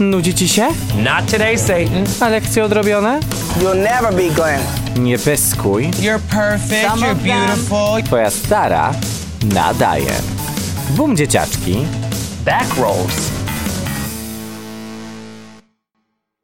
Nudzi ci się? Not today, Satan. A lekcje odrobione? You'll never be Glenn. Nie pyskuj. You're perfect. Some You're beautiful. Twoja stara nadaje. Bum dzieciaczki. Back rolls.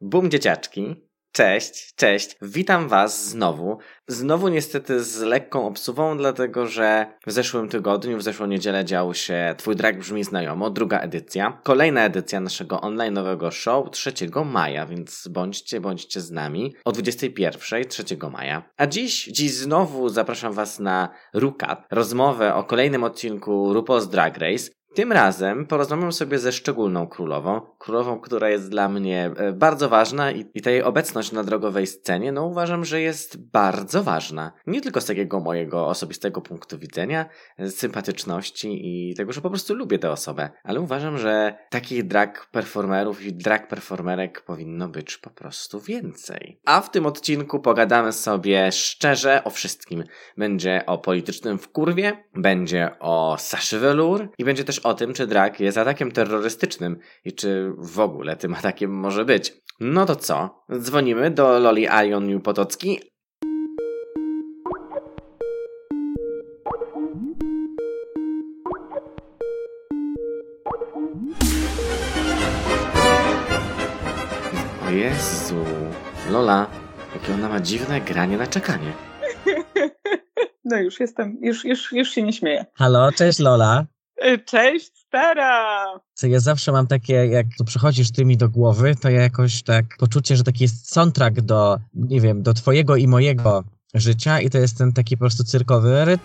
Bum dzieciaczki. Cześć, cześć. Witam Was znowu. Znowu niestety z lekką obsuwą, dlatego że w zeszłym tygodniu, w zeszłą niedzielę działo się Twój drag brzmi znajomo, druga edycja. Kolejna edycja naszego online'owego show 3 maja, więc bądźcie, bądźcie z nami o 21 3 maja. A dziś, dziś znowu zapraszam Was na Rukat, rozmowę o kolejnym odcinku RuPaul's Drag Race. Tym razem porozmawiam sobie ze szczególną królową, królową, która jest dla mnie e, bardzo ważna i, i ta jej obecność na drogowej scenie, no uważam, że jest bardzo ważna. Nie tylko z takiego mojego osobistego punktu widzenia, e, sympatyczności i tego, że po prostu lubię tę osobę, ale uważam, że takich drag performerów i drag performerek powinno być po prostu więcej. A w tym odcinku pogadamy sobie szczerze o wszystkim. Będzie o politycznym wkurwie, będzie o Saszy Velour i będzie też o tym, czy drag jest atakiem terrorystycznym i czy w ogóle tym atakiem może być. No to co? Dzwonimy do Loli Alion Potocki. O Jezu, Lola, jakie ona ma dziwne granie na czekanie. No już jestem, już, już, już się nie śmieję. Halo, cześć Lola. Cześć, stara! Co ja zawsze mam takie, jak tu przychodzisz ty mi do głowy, to ja jakoś tak poczucie, że taki jest soundtrack do, nie wiem, do twojego i mojego życia i to jest ten taki po prostu cyrkowy.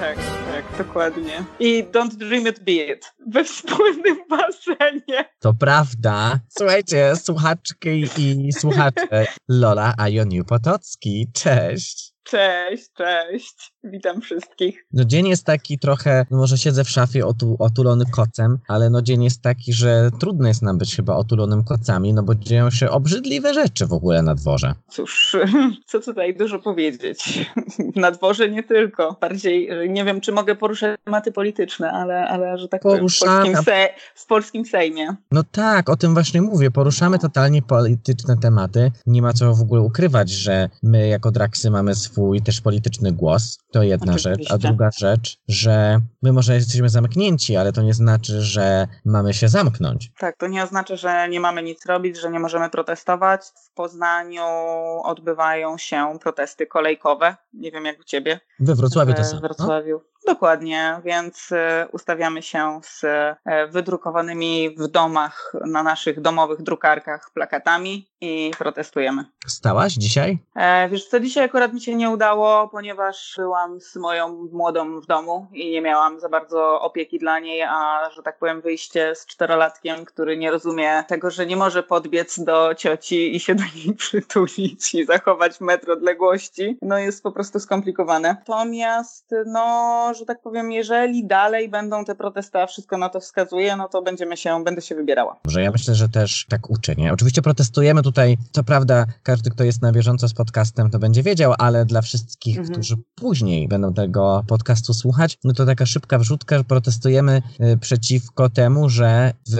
Tak, tak, dokładnie. I Don't Dream It Be It we wspólnym basenie. To prawda. Słuchajcie, słuchaczki i słuchacze. Lola Ajoniu Potocki, cześć. Cześć, cześć. Witam wszystkich. No dzień jest taki trochę, no może siedzę w szafie otu, otulony kocem, ale no dzień jest taki, że trudno jest nam być chyba otulonym kocami, no bo dzieją się obrzydliwe rzeczy w ogóle na dworze. Cóż, co tutaj dużo powiedzieć. Na dworze nie tylko. Bardziej, nie wiem, czy mogę poruszać tematy polityczne, ale, ale że tak powiem, w polskim, se, w polskim Sejmie. No tak, o tym właśnie mówię. Poruszamy totalnie polityczne tematy. Nie ma co w ogóle ukrywać, że my jako Draksy mamy swój też polityczny głos. To jedna Oczywiście. rzecz. A druga rzecz, że my może jesteśmy zamknięci, ale to nie znaczy, że mamy się zamknąć. Tak, to nie oznacza, że nie mamy nic robić, że nie możemy protestować. W Poznaniu odbywają się protesty kolejkowe. Nie wiem jak u ciebie. We Wrocławiu to samo. no? Wrocławiu. Dokładnie, więc e, ustawiamy się z e, wydrukowanymi w domach na naszych domowych drukarkach plakatami i protestujemy. Stałaś dzisiaj? E, wiesz co, dzisiaj akurat mi się nie udało, ponieważ byłam z moją młodą w domu i nie miałam za bardzo opieki dla niej, a że tak powiem wyjście z czterolatkiem, który nie rozumie tego, że nie może podbiec do cioci i się do niej przytulić i zachować metr odległości, no jest po prostu skomplikowane. Natomiast, no, że tak powiem, jeżeli dalej będą te protesty, a wszystko na to wskazuje, no to będziemy się, będę się wybierała. Że ja myślę, że też tak uczę, nie? Oczywiście protestujemy tutaj, co prawda każdy, kto jest na bieżąco z podcastem, to będzie wiedział, ale dla wszystkich, Mhm. którzy później będą tego podcastu słuchać, no to taka szybka wrzutka, że protestujemy y, przeciwko temu, że w,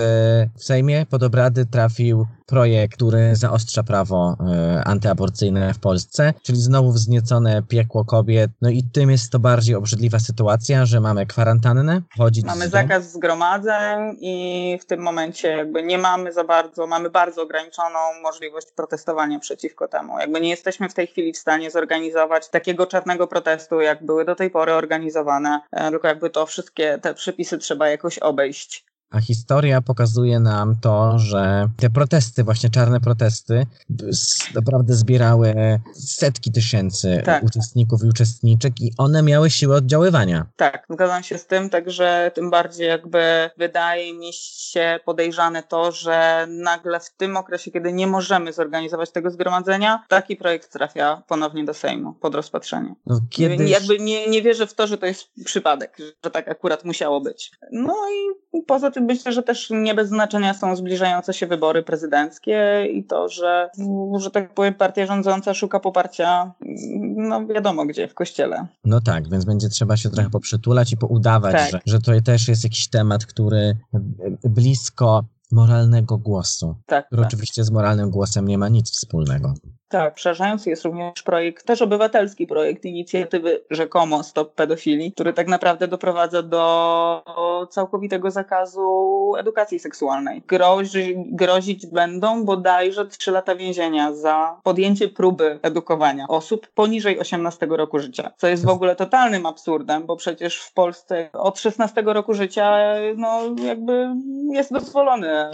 w Sejmie pod obrady trafił projekt, który zaostrza prawo y, antyaborcyjne w Polsce, czyli znowu wzniecone piekło kobiet, no i tym jest to bardziej obrzydliwa sytuacja, że mamy kwarantannę, chodzić Mamy zakaz zgromadzeń i w tym momencie jakby nie mamy za bardzo, mamy bardzo ograniczoną możliwość protestowania przeciwko temu. Jakby nie jesteśmy w tej chwili w stanie zorganizować takiego czarnego protestu, jak były do tej pory organizowane, e, tylko jakby to wszystkie te przepisy trzeba jakoś obejść. A historia pokazuje nam to, że te protesty, właśnie czarne protesty, naprawdę zbierały setki tysięcy Tak. uczestników i uczestniczek i one miały siłę oddziaływania. Tak, zgadzam się z tym, także tym bardziej jakby wydaje mi się podejrzane to, że nagle w tym okresie, kiedy nie możemy zorganizować tego zgromadzenia, taki projekt trafia ponownie do Sejmu pod rozpatrzenie. No, kiedyś, Jakby nie, nie wierzę w to, że to jest przypadek, że tak akurat musiało być. No i poza tym myślę, że też nie bez znaczenia są zbliżające się wybory prezydenckie i to, że, że tak powiem, partia rządząca szuka poparcia, no wiadomo gdzie, w kościele. No tak, więc będzie trzeba się trochę poprzytulać i poudawać, Tak. że, że to też jest jakiś temat, który blisko moralnego głosu, Tak, który tak. oczywiście z moralnym głosem nie ma nic wspólnego. Tak, przerażający jest również projekt, też obywatelski projekt inicjatywy rzekomo Stop Pedofilii, który tak naprawdę doprowadza do całkowitego zakazu edukacji seksualnej. Grozi, grozić będą bodajże 3 lata więzienia za podjęcie próby edukowania osób poniżej 18 roku życia, co jest w ogóle totalnym absurdem, bo przecież w Polsce od 16 roku życia no jakby jest dozwolony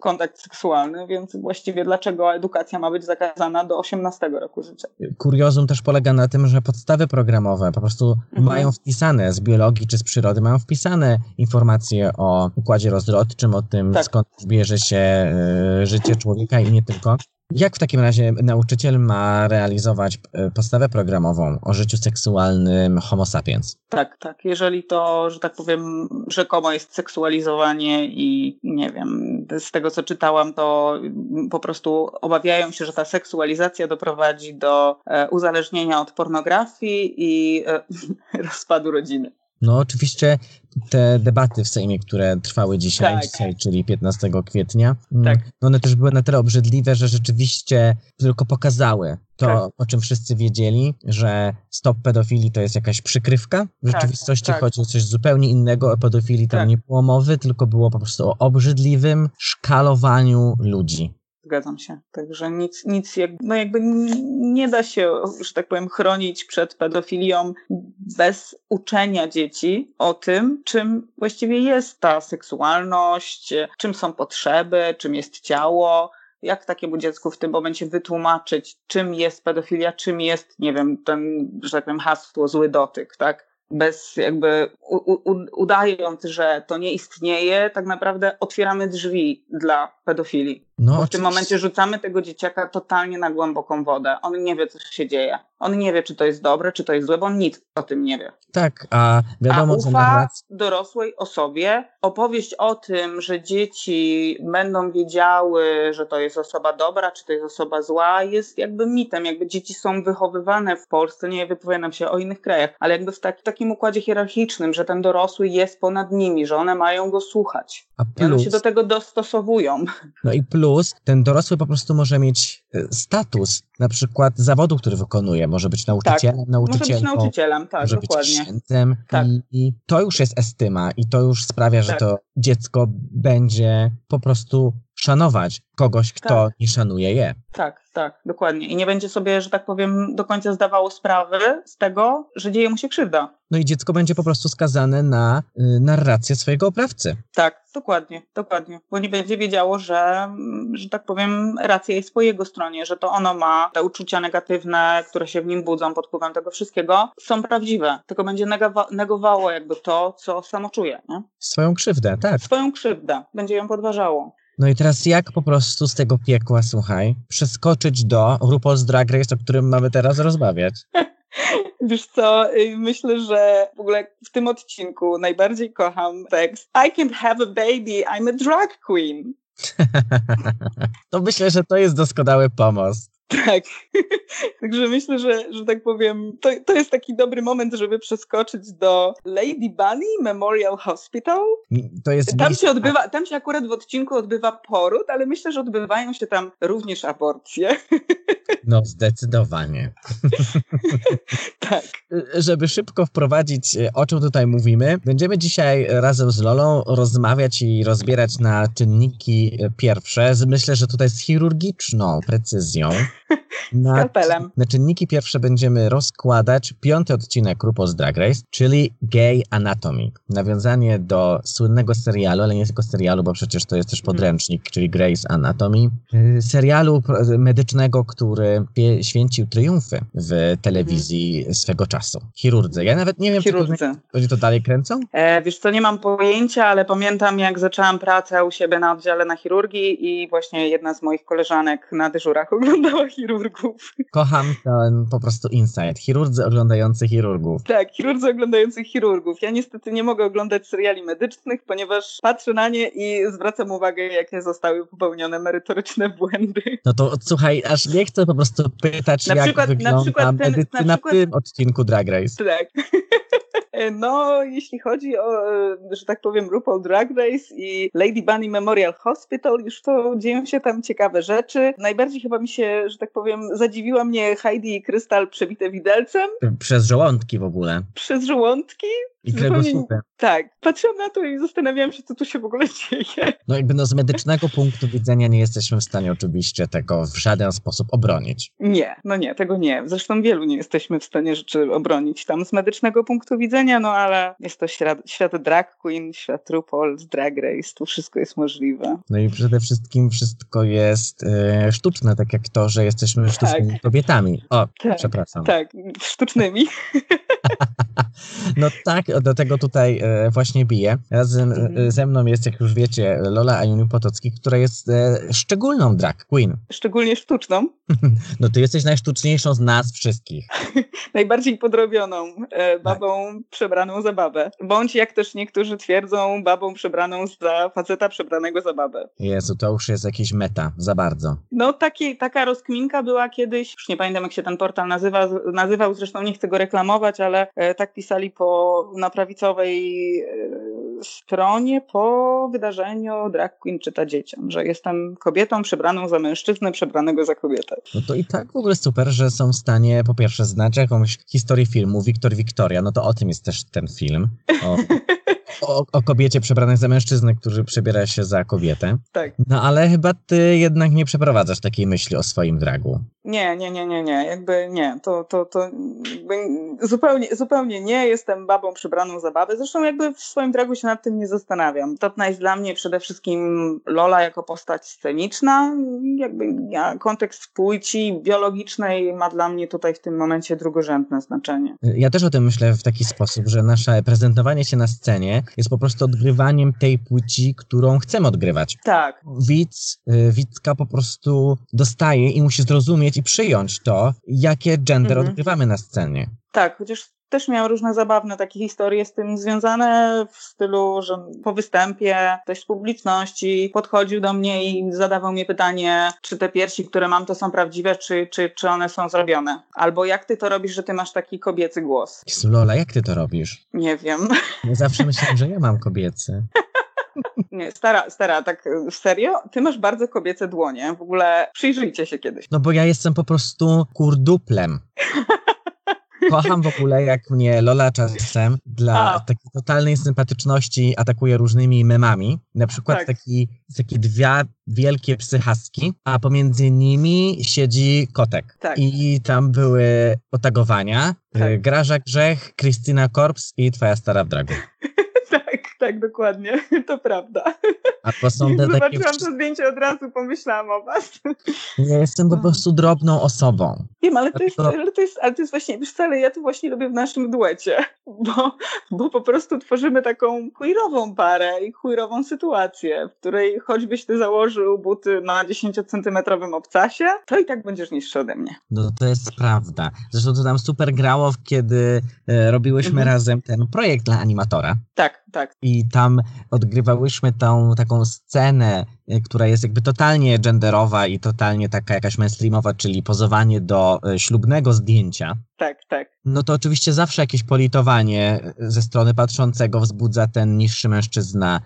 kontakt seksualny, więc właściwie dlaczego edukacja ma być zakazana do 18 roku życia? Kuriozum też polega na tym, że podstawy programowe po prostu Mhm. mają wpisane z biologii czy z przyrody, mają wpisane informacje o układzie rozrodczym, o tym Tak. skąd bierze się e, życie człowieka i nie tylko. Jak w takim razie nauczyciel ma realizować e, podstawę programową o życiu seksualnym Homo sapiens? Tak, tak. Jeżeli to, że tak powiem, rzekomo jest seksualizowanie i nie wiem, z tego co czytałam, to po prostu obawiają się, że ta seksualizacja doprowadzi do e, uzależnienia od pornografii i e, rozpadu rodziny. No oczywiście te debaty w Sejmie, które trwały dzisiaj, Tak. dzisiaj czyli 15 kwietnia, mm, Tak. no one też były na tyle obrzydliwe, że rzeczywiście tylko pokazały to, Tak. o czym wszyscy wiedzieli, że stop pedofilii to jest jakaś przykrywka. W Tak, rzeczywistości tak. chodzi o coś zupełnie innego. O pedofilii tam Tak. nie było mowy, tylko było po prostu o obrzydliwym szkalowaniu ludzi. Zgadzam się. Także nic, nic jak, no jakby nie da się, że tak powiem, chronić przed pedofilią bez uczenia dzieci o tym, czym właściwie jest ta seksualność, czym są potrzeby, czym jest ciało. Jak takiemu dziecku w tym momencie wytłumaczyć, czym jest pedofilia, czym jest, nie wiem, ten, że tak powiem, hasło zły dotyk, tak? Bez jakby u, u, udając, że to nie istnieje, tak naprawdę otwieramy drzwi dla pedofilii. No, Bo w tym momencie rzucamy tego dzieciaka totalnie na głęboką wodę. On nie wie, co się dzieje. On nie wie, czy to jest dobre, czy to jest złe, bo on nic o tym nie wie. Tak, a wiadomo, A że ufa narracja... dorosłej osobie opowieść o tym, że dzieci będą wiedziały, że to jest osoba dobra, czy to jest osoba zła, jest jakby mitem. Jakby dzieci są wychowywane w Polsce, nie wypowiadam się o innych krajach, ale jakby w tak, takim układzie hierarchicznym, że ten dorosły jest ponad nimi, że one mają go słuchać. A I one plus, się do tego dostosowują. no i plus, ten dorosły po prostu może mieć e, status, na przykład zawodu, który wykonuje. Może być nauczycielem, Może być nauczycielem, tak, może być dokładnie. księdzem Tak. i, i to już jest estyma i to już sprawia, że Tak. to dziecko będzie po prostu szanować kogoś, kto Tak. nie szanuje je. Tak, tak, dokładnie. I nie będzie sobie, że tak powiem, do końca zdawało sprawy z tego, że dzieje mu się krzywda. No i dziecko będzie po prostu skazane na y, narrację swojego oprawcy. Tak, dokładnie, dokładnie. Bo nie będzie wiedziało, że, że tak powiem, racja jest po jego stronie, że to ono ma te uczucia negatywne, które się w nim budzą pod wpływem tego wszystkiego, są prawdziwe. Tylko będzie negowało jakby to, co samo czuje. Nie? Swoją krzywdę, tak. Swoją krzywdę. Będzie ją podważało. No i teraz jak po prostu z tego piekła, słuchaj, przeskoczyć do RuPaul's Drag Race, o którym mamy teraz rozmawiać? Wiesz co, y, myślę, że w ogóle w tym odcinku najbardziej kocham tekst I can't have a baby, I'm a drag queen. To myślę, że to jest doskonały pomost. Tak. Także myślę, że, że tak powiem, to, to jest taki dobry moment, żeby przeskoczyć do Lady Bunny Memorial Hospital. To jest Tam miejsce- się odbywa, tam się akurat w odcinku odbywa poród, ale myślę, że odbywają się tam również aborcje. No, zdecydowanie. tak. Żeby szybko wprowadzić, e, o czym tutaj mówimy, będziemy dzisiaj razem z Lolą rozmawiać i rozbierać na czynniki e, pierwsze. Myślę, że tutaj z chirurgiczną precyzją. Na, na czynniki pierwsze będziemy rozkładać piąty odcinek RuPaul's Drag Race, czyli Gay Anatomy. Nawiązanie do słynnego serialu, ale nie tylko serialu, bo przecież to jest też podręcznik, czyli Grey's Anatomy. Y, Serialu medycznego, który święcił triumfy w telewizji swego czasu. Chirurdzy. Ja nawet nie wiem, czy to, Chirurdzy. oni to dalej kręcą? E, wiesz co, nie mam pojęcia, ale pamiętam jak zaczęłam pracę u siebie na oddziale na chirurgii i właśnie jedna z moich koleżanek na dyżurach oglądała chirurgów. Kocham ten po prostu insight. Chirurdzy oglądający chirurgów. Tak, chirurdzy oglądających chirurgów. Ja niestety nie mogę oglądać seriali medycznych, ponieważ patrzę na nie i zwracam uwagę, jakie zostały popełnione merytoryczne błędy. No to słuchaj, aż nie chcę po prostu pytać, Na jak przykład- na wygląda przykład ten- medycyna na przykład- w tym odcinku Drag Race. Tak. No, jeśli chodzi o, e, że tak powiem, RuPaul Drag Race i Lady Bunny Memorial Hospital, już to dzieją się tam ciekawe rzeczy. Najbardziej chyba mi się, że tak powiem, zadziwiła mnie Heidi i Krystal przebite widelcem Przez żołądki w ogóle. przez żołądki. I kręgosłupy. Tak, patrzyłam na to i zastanawiałam się, co tu się w ogóle dzieje. No jakby no z medycznego punktu widzenia nie jesteśmy w stanie oczywiście tego w żaden sposób obronić. Nie, no nie, tego nie. Zresztą wielu nie jesteśmy w stanie rzeczy obronić tam z medycznego punktu widzenia, no ale jest to świat, świat drag queen, świat RuPaul, drag race, tu wszystko jest możliwe. No i przede wszystkim wszystko jest e, sztuczne, tak jak to, że jesteśmy sztucznymi kobietami. O, Tak, przepraszam. Tak, sztucznymi. No tak, do tego tutaj e, właśnie bije. Razem Mhm. e, ze mną jest, jak już wiecie, Lola Ajuni Potocki, która jest e, szczególną drag queen. Szczególnie sztuczną, No ty jesteś najsztuczniejszą z nas wszystkich. najbardziej podrobioną babą przebraną za babę. Bądź jak też niektórzy twierdzą, babą przebraną za faceta przebranego za babę. Jezu, to już jest jakiś meta, za bardzo. No taki, taka rozkminka była kiedyś, już nie pamiętam jak się ten portal nazywa, nazywał, zresztą nie chcę go reklamować, ale e, tak pisali po, na prawicowej e, stronie po wydarzeniu Drag Queen czyta dzieciom, że jestem kobietą przebraną za mężczyznę, przebranego za kobietę. No to i tak w ogóle super, że są w stanie po pierwsze znać jakąś historię filmu Wiktor Wiktoria, no to o tym jest też ten film. O, o, o kobiecie przebranej za mężczyznę, który przebiera się za kobietę. Tak. No ale chyba ty jednak nie przeprowadzasz takiej myśli o swoim dragu. Nie, nie, nie, nie, nie, jakby nie, to, to, to zupełnie, zupełnie nie, jestem babą przebraną za babę, zresztą jakby w swoim dragu się nad tym nie zastanawiam. Topna jest dla mnie przede wszystkim Lola jako postać sceniczna, jakby ja, kontekst płci biologicznej ma dla mnie tutaj w tym momencie drugorzędne znaczenie. Ja też o tym myślę w taki sposób, że nasze prezentowanie się na scenie jest po prostu odgrywaniem tej płci, którą chcemy odgrywać. Tak, Widz, y, widzka po prostu dostaje i musi zrozumieć i przyjąć to, jakie gender Mhm. odgrywamy na scenie. tak, chociaż też miałam różne zabawne takie historie z tym związane w stylu, że po występie ktoś z publiczności podchodził do mnie i zadawał mi pytanie, czy te piersi, które mam, to są prawdziwe, czy, czy, czy one są zrobione. Albo jak ty to robisz, że ty masz taki kobiecy głos? Jezu, Lola, jak ty to robisz? Nie wiem. Ja zawsze myślałem, że ja mam kobiecy. Nie, stara, stara, tak y, serio? Ty masz bardzo kobiece dłonie. W ogóle przyjrzyjcie się kiedyś. No bo ja jestem po prostu kurduplem. Kocham w ogóle, jak mnie Lola czasem dla A. takiej totalnej sympatyczności atakuje różnymi memami. Na przykład Tak. taki, takie dwie wielkie psy husky, a pomiędzy nimi siedzi kotek. Tak. I tam były otagowania. Tak. Graża Grzech, Krystyna Korps i twoja stara w dragu. tak, dokładnie. To prawda. A to są te takie... Zobaczyłam to zdjęcie od razu, pomyślałam o was. Ja jestem po prostu drobną osobą. Wiem, ale to jest, ale to jest, ale to jest właśnie, wiesz co, ja to właśnie lubię w naszym duecie, bo, bo po prostu tworzymy taką queerową parę i queerową sytuację, w której choćbyś ty założył buty na 10-centymetrowym obcasie, to i tak będziesz niższy ode mnie. No to jest prawda. Zresztą to nam super grało, kiedy e, robiłyśmy Mhm. razem ten projekt dla animatora. Tak, tak. I tam odgrywałyśmy tą taką scenę, e, która jest jakby totalnie genderowa i totalnie taka jakaś mainstreamowa, czyli pozowanie do e, ślubnego zdjęcia. Tak, tak. No to oczywiście zawsze jakieś politowanie e, ze strony patrzącego wzbudza ten niższy mężczyzna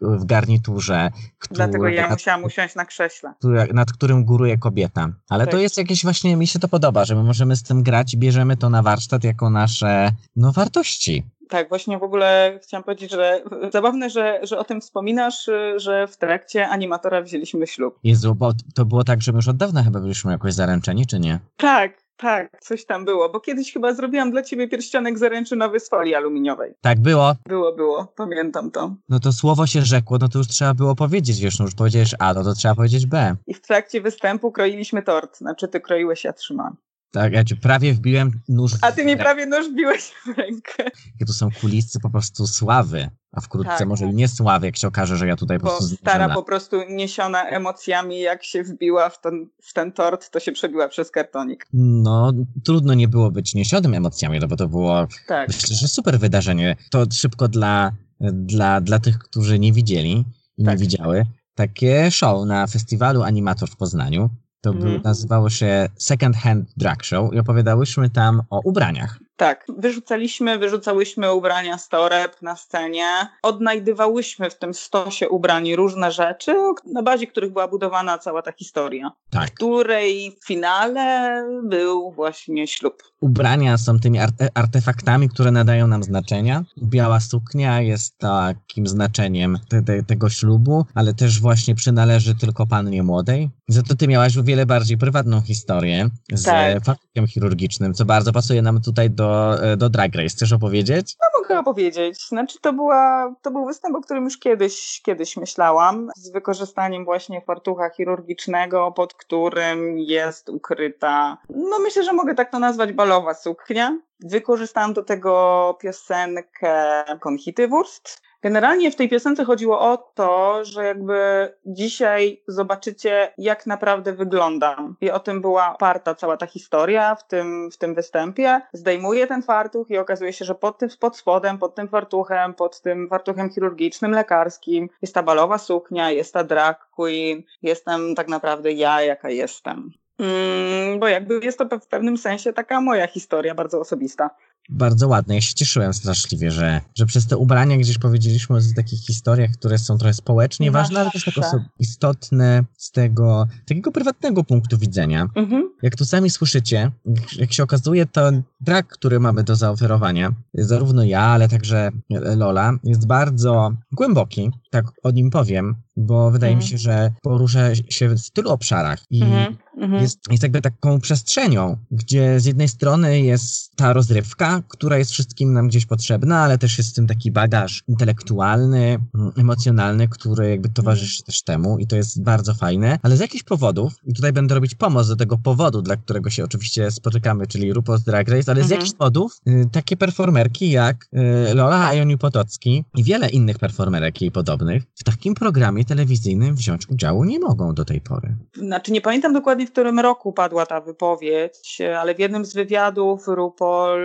w garniturze, który, Dlatego ja nad, musiałam usiąść na krześle. który- nad którym góruje kobieta. Ale to Tak. jest jakieś właśnie, mi się to podoba, że my możemy z tym grać i bierzemy to na warsztat jako nasze, no, wartości. Tak, właśnie w ogóle chciałam powiedzieć, że zabawne, że, że o tym wspominasz, że w trakcie animatora wzięliśmy ślub. Jezu, bo to było tak, że my już od dawna chyba byliśmy jakoś zaręczeni, czy nie? Tak, tak, coś tam było, bo kiedyś chyba zrobiłam dla ciebie pierścionek zaręczynowy z folii aluminiowej. Tak było. Było, było, pamiętam to. No to słowo się rzekło, no to już trzeba było powiedzieć, wiesz, no już powiedziałeś A, no to trzeba powiedzieć B. I w trakcie występu kroiliśmy tort. Znaczy ty kroiłeś, ja trzymałam. Tak, ja ci prawie wbiłem nóż A ty w mi prawie nóż biłeś w rękę. Jakie to są kulisy po prostu sławy, a wkrótce Tak, może tak. i nie sławy, jak się okaże, że ja tutaj po Bo prostu stara po prostu niesiona emocjami, jak się wbiła w ten, w ten tort, to się przebiła przez kartonik. No, trudno nie było być niesionym emocjami, no bo to było, Tak. myślę, że super wydarzenie. To szybko dla, dla, dla tych, którzy nie widzieli i Tak. nie widziały. Takie show na festiwalu Animator w Poznaniu. To był, Mhm. nazywało się Second Hand Drag Show i opowiadałyśmy tam o ubraniach. Tak, wyrzucaliśmy, wyrzucałyśmy ubrania z toreb na scenie, odnajdywałyśmy w tym stosie ubrań różne rzeczy, na bazie których była budowana cała ta historia, Tak. w której finale był właśnie ślub. Ubrania są tymi arte- artefaktami, które nadają nam znaczenia. Biała suknia jest takim znaczeniem te, te, tego ślubu, ale też właśnie przynależy tylko pannie młodej. Za to ty miałaś o wiele bardziej prywatną historię z Tak. fartuchem chirurgicznym, co bardzo pasuje nam tutaj do, do Drag Race. Chcesz opowiedzieć? No mogę opowiedzieć. Znaczy to, była, to był występ, o którym już kiedyś, kiedyś myślałam, z wykorzystaniem właśnie fartucha chirurgicznego, pod którym jest ukryta, no myślę, że mogę tak to nazwać, balowa suknia. Wykorzystałam do tego piosenkę Konchity Wurst. Generalnie w tej piosence chodziło o to, że jakby dzisiaj zobaczycie, jak naprawdę wyglądam. I o tym była oparta cała ta historia w tym, w tym występie. Zdejmuję ten fartuch i okazuje się, że pod tym pod spodem, pod tym fartuchem, pod tym fartuchem chirurgicznym, lekarskim jest ta balowa suknia, jest ta drag queen, jestem tak naprawdę ja, jaka jestem. Mm, bo jakby jest to w pewnym sensie taka moja historia, bardzo osobista. Bardzo ładne. Ja się cieszyłem straszliwie, że, że przez te ubrania gdzieś powiedzieliśmy o takich historiach, które są trochę społecznie ważne, ale też tak istotne z tego takiego prywatnego punktu widzenia. Mhm. Jak tu sami słyszycie, jak- jak się okazuje, to drag, który mamy do zaoferowania, zarówno ja, ale także Lola, jest bardzo głęboki, tak o nim powiem, bo wydaje mi Mhm. się, że porusza się w tylu obszarach i Mhm. Mhm. jest, jest jakby taką przestrzenią, gdzie z jednej strony jest ta rozrywka, która jest wszystkim nam gdzieś potrzebna, ale też jest w tym taki bagaż intelektualny, mm, emocjonalny, który jakby towarzyszy też temu i to jest bardzo fajne, ale z jakichś powodów, i tutaj będę robić pomoc do tego powodu, dla którego się oczywiście spotykamy, czyli RuPaul's Drag Race, ale z Mhm. jakichś powodów y, takie performerki jak y, Lola Ajoniu Potocki i wiele innych performerek jej podobnych w takim programie telewizyjnym wziąć udziału nie mogą do tej pory. Znaczy nie pamiętam dokładnie, w którym roku padła ta wypowiedź, ale w jednym z wywiadów RuPaul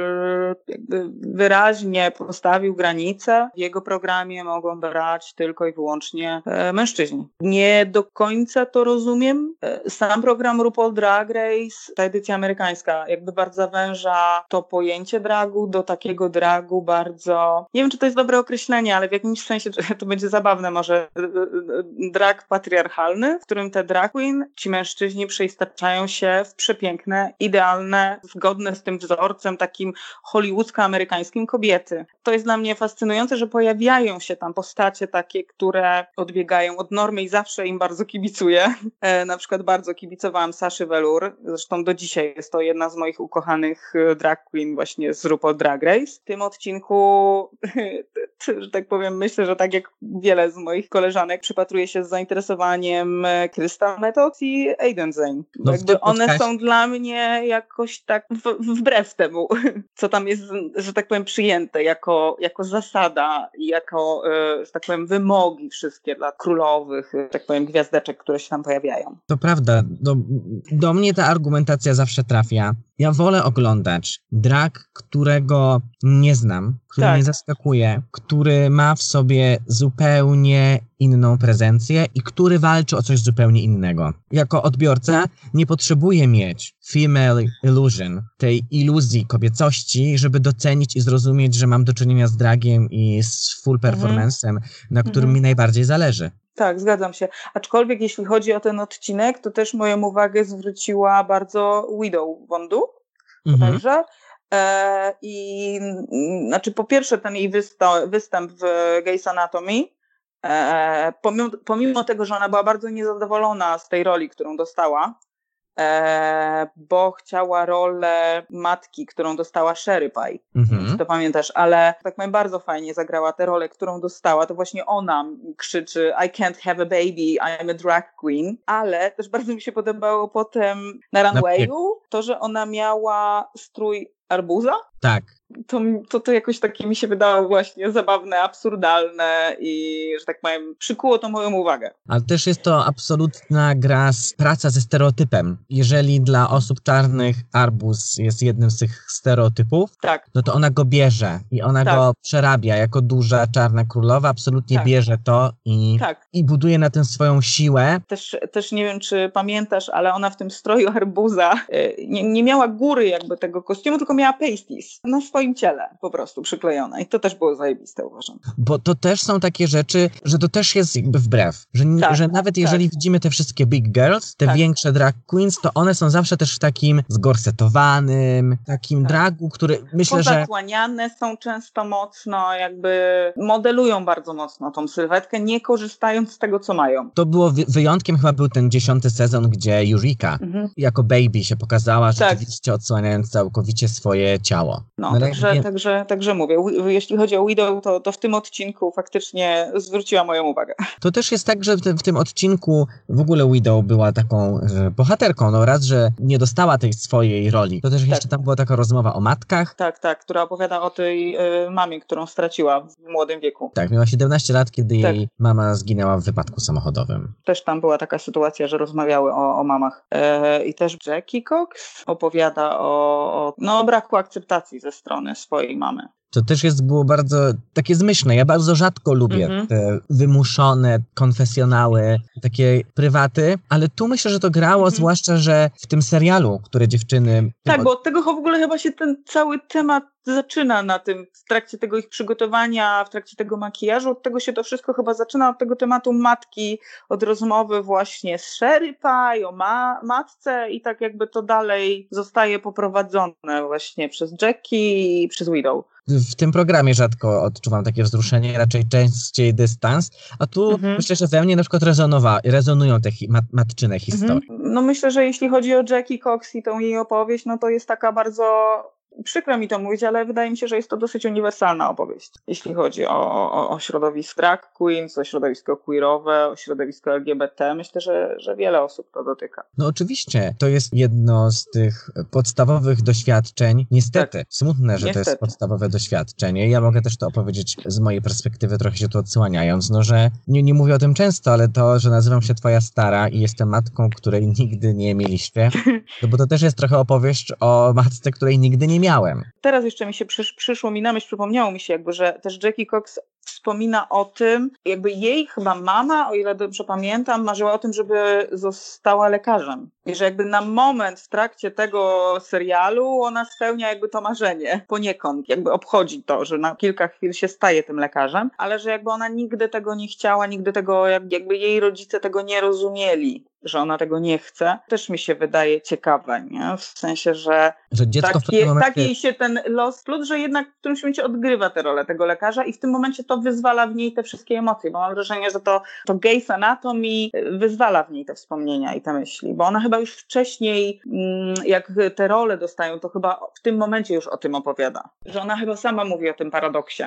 wyraźnie postawił granicę. W jego programie mogą brać tylko i wyłącznie e, mężczyźni. Nie do końca to rozumiem. E, Sam program RuPaul Drag Race, ta edycja amerykańska, jakby bardzo zawęża to pojęcie dragu do takiego dragu bardzo, nie wiem czy to jest dobre określenie, ale w jakimś sensie to będzie zabawne może, e, e, drag patriarchalny, w którym te drag queen, ci mężczyźni przeistaczają się w przepiękne, idealne, zgodne z tym wzorcem takim hollywoodzko-amerykańskim kobiety. To jest dla mnie fascynujące, że pojawiają się tam postacie takie, które odbiegają od normy i zawsze im bardzo kibicuję. E, na przykład bardzo kibicowałam Saszy Velour, zresztą do dzisiaj jest to jedna z moich ukochanych e, drag queen właśnie z RuPaul Drag Race. W tym odcinku, że tak powiem, myślę, że tak jak wiele z moich koleżanek przypatruje się z zainteresowaniem e, Crystal Method i Aiden Zane. No jakby one podcaście- są dla mnie jakoś tak w, wbrew temu, co tam jest, że tak powiem, przyjęte jako, jako zasada i jako, e, że tak powiem, wymogi wszystkie dla królowych, e, że tak powiem, gwiazdeczek, które się tam pojawiają. To prawda, do, do mnie ta argumentacja zawsze trafia. Ja wolę oglądać drag, którego nie znam, który Tak. mnie zaskakuje, który ma w sobie zupełnie inną prezencję i który walczy o coś zupełnie innego. Jako odbiorca nie potrzebuję mieć female illusion, tej iluzji kobiecości, żeby docenić i zrozumieć, że mam do czynienia z dragiem i z full performance'em, na którym Mhm. mi najbardziej zależy. Tak, zgadzam się. Aczkolwiek jeśli chodzi o ten odcinek, to też moją uwagę zwróciła bardzo Widow Wondu, Mhm. bodajże. E, I znaczy, po pierwsze, ten jej wysto- występ w Gays Anatomy, pomimo, pomimo tego, że ona była bardzo niezadowolona z tej roli, którą dostała, e, bo chciała rolę matki, którą dostała Sherry Pie. Wiem, Mhm. czy to pamiętasz, ale tak powiem, bardzo fajnie zagrała tę rolę, którą dostała. To właśnie ona krzyczy I can't have a baby, I'm a drag queen. Ale też bardzo mi się podobało potem na runwayu to, że ona miała strój arbuza. Tak. To, to, to jakoś takie mi się wydało właśnie zabawne, absurdalne i, że tak powiem, przykuło to moją uwagę. Ale też jest to absolutna gra, z, praca ze stereotypem. Jeżeli dla osób czarnych arbuz jest jednym z tych stereotypów, Tak, no to ona go bierze i ona Tak. go przerabia jako duża czarna królowa, absolutnie Tak. bierze to i, tak. i buduje na tym swoją siłę. Też, też nie wiem, czy pamiętasz, ale ona w tym stroju arbuza y, nie, nie miała góry jakby tego kostiumu, tylko miała pasties na swoim ciele po prostu przyklejone. I to też było zajebiste, uważam. Bo to też są takie rzeczy, że to też jest jakby wbrew. Że, Tak, że nawet jeżeli widzimy te wszystkie big girls, te Tak. większe drag queens, to one są zawsze też w takim zgorsetowanym, takim Tak. dragu, który myślę, że Pozakłaniane są często mocno, jakby modelują bardzo mocno tą sylwetkę, nie korzystając z tego, co mają. to było wy- wyjątkiem chyba był ten dziesiąty sezon, gdzie Eureka Mhm. jako baby się pokazała, Tak. rzeczywiście odsłaniając całkowicie swoje ciało. No, ale także, także, także mówię, wi- jeśli chodzi o Widow, to, to w tym odcinku faktycznie zwróciła moją uwagę. To też jest tak, że w tym, w tym odcinku w ogóle Widow była taką bohaterką. No raz, że nie dostała tej swojej roli. To też Tak. jeszcze tam była taka rozmowa o matkach. Tak, tak, która opowiada o tej y, mamie, którą straciła w młodym wieku. Tak, miała 17 lat, kiedy Tak. jej mama zginęła w wypadku samochodowym. Też tam była taka sytuacja, że rozmawiały o, o mamach. E, I też Jackie Cox opowiada o, o no, braku akceptacji ze strony swojej mamy. To też jest, było bardzo takie zmyślne. Ja bardzo rzadko lubię Mhm. te wymuszone konfesjonały, takie prywaty, ale tu myślę, że to grało, Mhm. zwłaszcza, że w tym serialu, które dziewczyny... Tak, bo od tego w ogóle chyba się ten cały temat zaczyna na tym, w trakcie tego ich przygotowania, w trakcie tego makijażu, od tego się to wszystko chyba zaczyna, od tego tematu matki, od rozmowy właśnie z Sherry Pie, o ma matce i tak jakby to dalej zostaje poprowadzone właśnie przez Jackie i przez Widow. W tym programie rzadko odczuwam takie wzruszenie, raczej częściej dystans, a tu Mhm. myślę, że we mnie na przykład rezonowa, rezonują te hi- mat, matczyne historie. Mhm. No myślę, że jeśli chodzi o Jackie Cox i tą jej opowieść, no to jest taka bardzo przykro mi to mówić, ale wydaje mi się, że jest to dosyć uniwersalna opowieść, jeśli chodzi o, o, o środowisko drag queens, o środowisko queerowe, o środowisko LGBT. Myślę, że, że wiele osób to dotyka. No oczywiście, to jest jedno z tych podstawowych doświadczeń. Niestety, smutne, że to jest Tak. Niestety. podstawowe doświadczenie. Ja mogę też to opowiedzieć z mojej perspektywy, trochę się tu odsłaniając, no że nie, nie mówię o tym często, ale to, że nazywam się twoja stara i jestem matką, której nigdy nie mieliście, no bo to też jest trochę opowieść o matce, której nigdy nie miałem. Teraz jeszcze mi się przysz, przyszło mi na myśl, przypomniało mi się jakby, że też Jackie Cox wspomina o tym, jakby jej chyba mama, o ile dobrze pamiętam, marzyła o tym, żeby została lekarzem. I że jakby na moment w trakcie tego serialu ona spełnia jakby to marzenie poniekąd, jakby obchodzi to, że na kilka chwil się staje tym lekarzem, ale że jakby ona nigdy tego nie chciała, nigdy tego, jak- jakby jej rodzice tego nie rozumieli, że ona tego nie chce. Też mi się wydaje ciekawe, nie? W sensie, że Że dziecko tak, je, momencie... tak jej się ten los plus, że jednak w którymś momencie odgrywa tę rolę tego lekarza i w tym momencie to wyzwala w niej te wszystkie emocje, bo mam wrażenie, że to, to Gays Anatomy wyzwala w niej te wspomnienia i te myśli, bo ona chyba już wcześniej, mm, jak te role dostają, to chyba w tym momencie już o tym opowiada, że ona chyba sama mówi o tym paradoksie.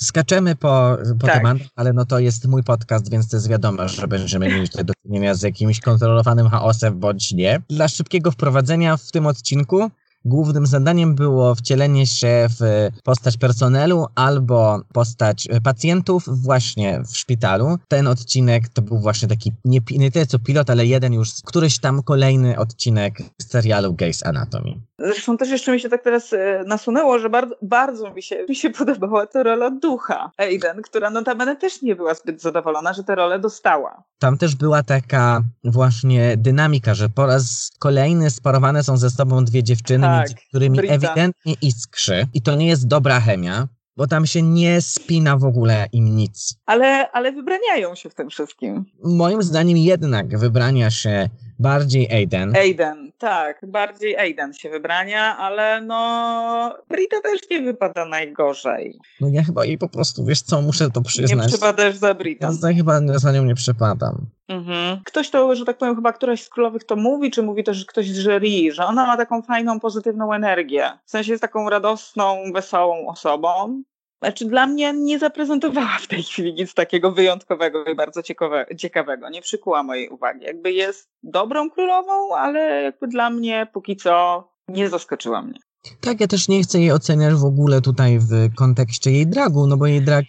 Skaczemy po, po Tak. tematach, ale no to jest mój podcast, więc to jest wiadomo, że będziemy mieli tutaj do czynienia z jakimś kontrolowanym chaosem bądź nie. Dla szybkiego wprowadzenia w tym odcinku głównym zadaniem było wcielenie się w postać personelu albo postać e, pacjentów właśnie w szpitalu. Ten odcinek to był właśnie taki nie, nie tyle co pilot, ale jeden już, któryś tam kolejny odcinek serialu Gays Anatomy. Zresztą też jeszcze mi się tak teraz e, nasunęło, że bardzo, bardzo mi, się, mi się podobała to rola ducha Aiden, która notabene też nie była zbyt zadowolona, że tę rolę dostała. Tam też była taka właśnie dynamika, że po raz kolejny sparowane są ze sobą dwie dziewczyny, Tak, między którymi Brita. ewidentnie iskrzy. I to nie jest dobra chemia, bo tam się nie spina w ogóle im nic. Ale, ale wybraniają się w tym wszystkim. Moim zdaniem jednak wybrania się bardziej Aiden. Aiden, tak, bardziej Aiden się wybrania, ale no Brita też nie wypada najgorzej. No ja chyba jej po prostu, wiesz co, muszę to Nie przyznać. przypadasz za Britą. Ja za, chyba za nią nie przepadam. Mhm. Ktoś to, że tak powiem, chyba któraś z królowych to mówi, czy mówi też ktoś z jury, że ona ma taką fajną, pozytywną energię. W sensie jest taką radosną, wesołą osobą. Znaczy dla mnie nie zaprezentowała w tej chwili nic takiego wyjątkowego i bardzo ciekawe, ciekawego. Nie przykuła mojej uwagi. Jakby jest dobrą królową, ale jakby dla mnie póki co nie zaskoczyła mnie. Tak, ja też nie chcę jej oceniać w ogóle tutaj w kontekście jej dragu, no bo jej drag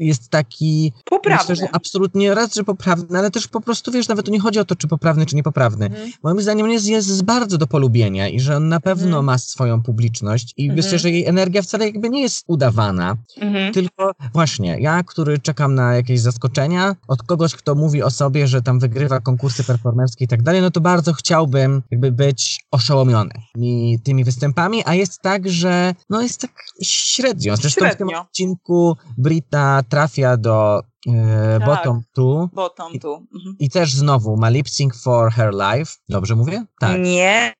jest taki, Poprawny. myślę, że absolutnie raz, że poprawny, ale też po prostu, wiesz, nawet nie chodzi o to, czy poprawny, czy niepoprawny. Mhm. Moim zdaniem on jest, jest bardzo do polubienia i że on na pewno Mhm. ma swoją publiczność i Mhm. myślę, że jej energia wcale jakby nie jest udawana, Mhm. tylko właśnie ja, który czekam na jakieś zaskoczenia od kogoś, kto mówi o sobie, że tam wygrywa konkursy performerskie i tak dalej, no to bardzo chciałbym jakby być oszołomiony mi, tymi występami, a jest tak, że no jest tak średnio. Zresztą w tym Średnio. odcinku Brita trafia do e, Tak. bottom two Bottom tu. Mhm. i też znowu ma lip sync for her life. Dobrze mówię? Tak. Nie,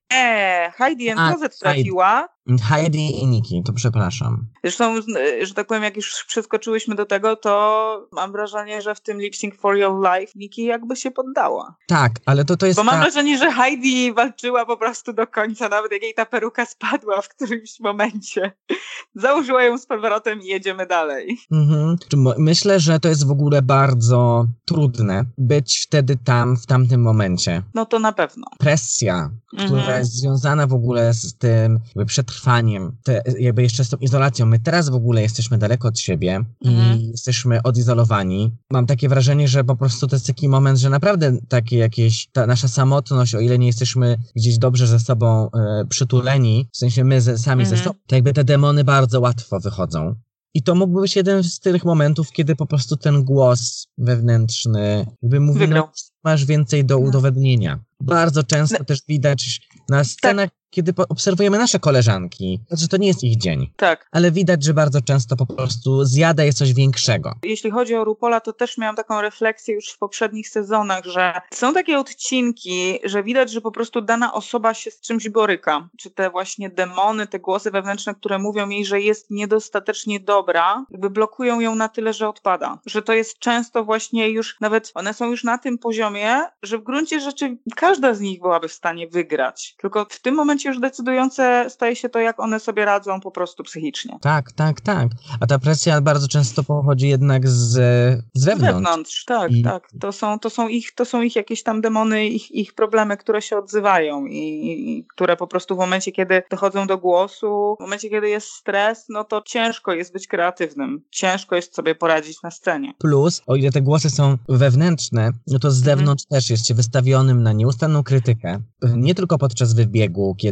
Heidi and Closet trafiła. Heidi i Nikki, to przepraszam. Zresztą, że tak powiem, jak już przeskoczyłyśmy do tego, to mam wrażenie, że w tym Lip Sync for Your Life Niki jakby się poddała. Tak, ale to, to jest Bo mam ta... wrażenie, że Heidi walczyła po prostu do końca, nawet jak jej ta peruka spadła w którymś momencie. Założyła ją z powrotem i jedziemy dalej. Mhm. Myślę, że to jest w ogóle bardzo trudne być wtedy tam, w tamtym momencie. No to na pewno. Presja, która Mhm. jest związana w ogóle z tym jakby przetrwaniem, te, jakby jeszcze z tą izolacją. My teraz w ogóle jesteśmy daleko od siebie Mhm. i jesteśmy odizolowani. Mam takie wrażenie, że po prostu to jest taki moment, że naprawdę takie jakieś, ta nasza samotność, o ile nie jesteśmy gdzieś dobrze ze sobą e, przytuleni, w sensie my ze, sami ze Mhm. sobą, to jakby te demony bardzo łatwo wychodzą. I to mógłby być jeden z tych momentów, kiedy po prostu ten głos wewnętrzny jakby mówi, no, masz więcej do No. udowodnienia. Bardzo często No. też widać na scenach, kiedy obserwujemy nasze koleżanki, że to nie jest ich dzień, Tak. ale widać, że bardzo często po prostu zjada je coś większego. Jeśli chodzi o Rupola, to też miałam taką refleksję już w poprzednich sezonach, że są takie odcinki, że widać, że po prostu dana osoba się z czymś boryka. Czy te właśnie demony, te głosy wewnętrzne, które mówią jej, że jest niedostatecznie dobra, jakby blokują ją na tyle, że odpada. Że to jest często właśnie już, nawet one są już na tym poziomie, że w gruncie rzeczy każda z nich byłaby w stanie wygrać. Tylko w tym momencie już decydujące staje się to, jak one sobie radzą po prostu psychicznie. Tak, tak, tak. A ta presja bardzo często pochodzi jednak z, z Z wewnątrz. wewnątrz, tak, I- tak. To są, to, są ich, to są ich jakieś tam demony, ich, ich problemy, które się odzywają i, i które po prostu w momencie, kiedy dochodzą do głosu, w momencie, kiedy jest stres, no to ciężko jest być kreatywnym. Ciężko jest sobie poradzić na scenie. Plus, o ile te głosy są wewnętrzne, no to z Mhm. zewnątrz też jest się wystawionym na nieustanną krytykę. Nie tylko podczas wybiegu, kiedy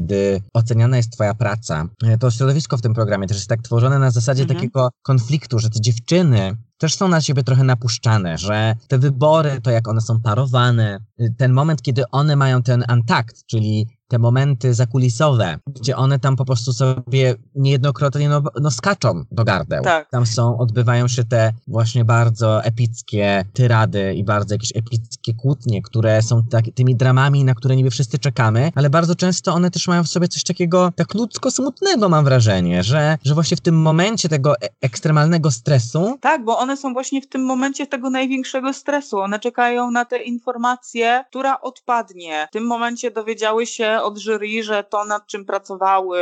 oceniana jest twoja praca. E, To środowisko w tym programie też jest tak tworzone na zasadzie Mhm. takiego konfliktu, że te dziewczyny też są na siebie trochę napuszczane, że te wybory, to jak one są parowane, ten moment, kiedy one mają ten antakt, czyli te momenty zakulisowe, gdzie one tam po prostu sobie niejednokrotnie no, no skaczą do gardeł. Tak. Tam są, odbywają się te właśnie bardzo epickie tyrady i bardzo jakieś epickie kłótnie, które są tak, tymi dramami, na które niby wszyscy czekamy, ale bardzo często one też mają w sobie coś takiego tak ludzko smutnego mam wrażenie, że, że właśnie w tym momencie tego e- ekstremalnego stresu Tak, bo one są właśnie w tym momencie tego największego stresu. One czekają na te informacje, która odpadnie. W tym momencie dowiedziały się od jury, że to nad czym pracowały,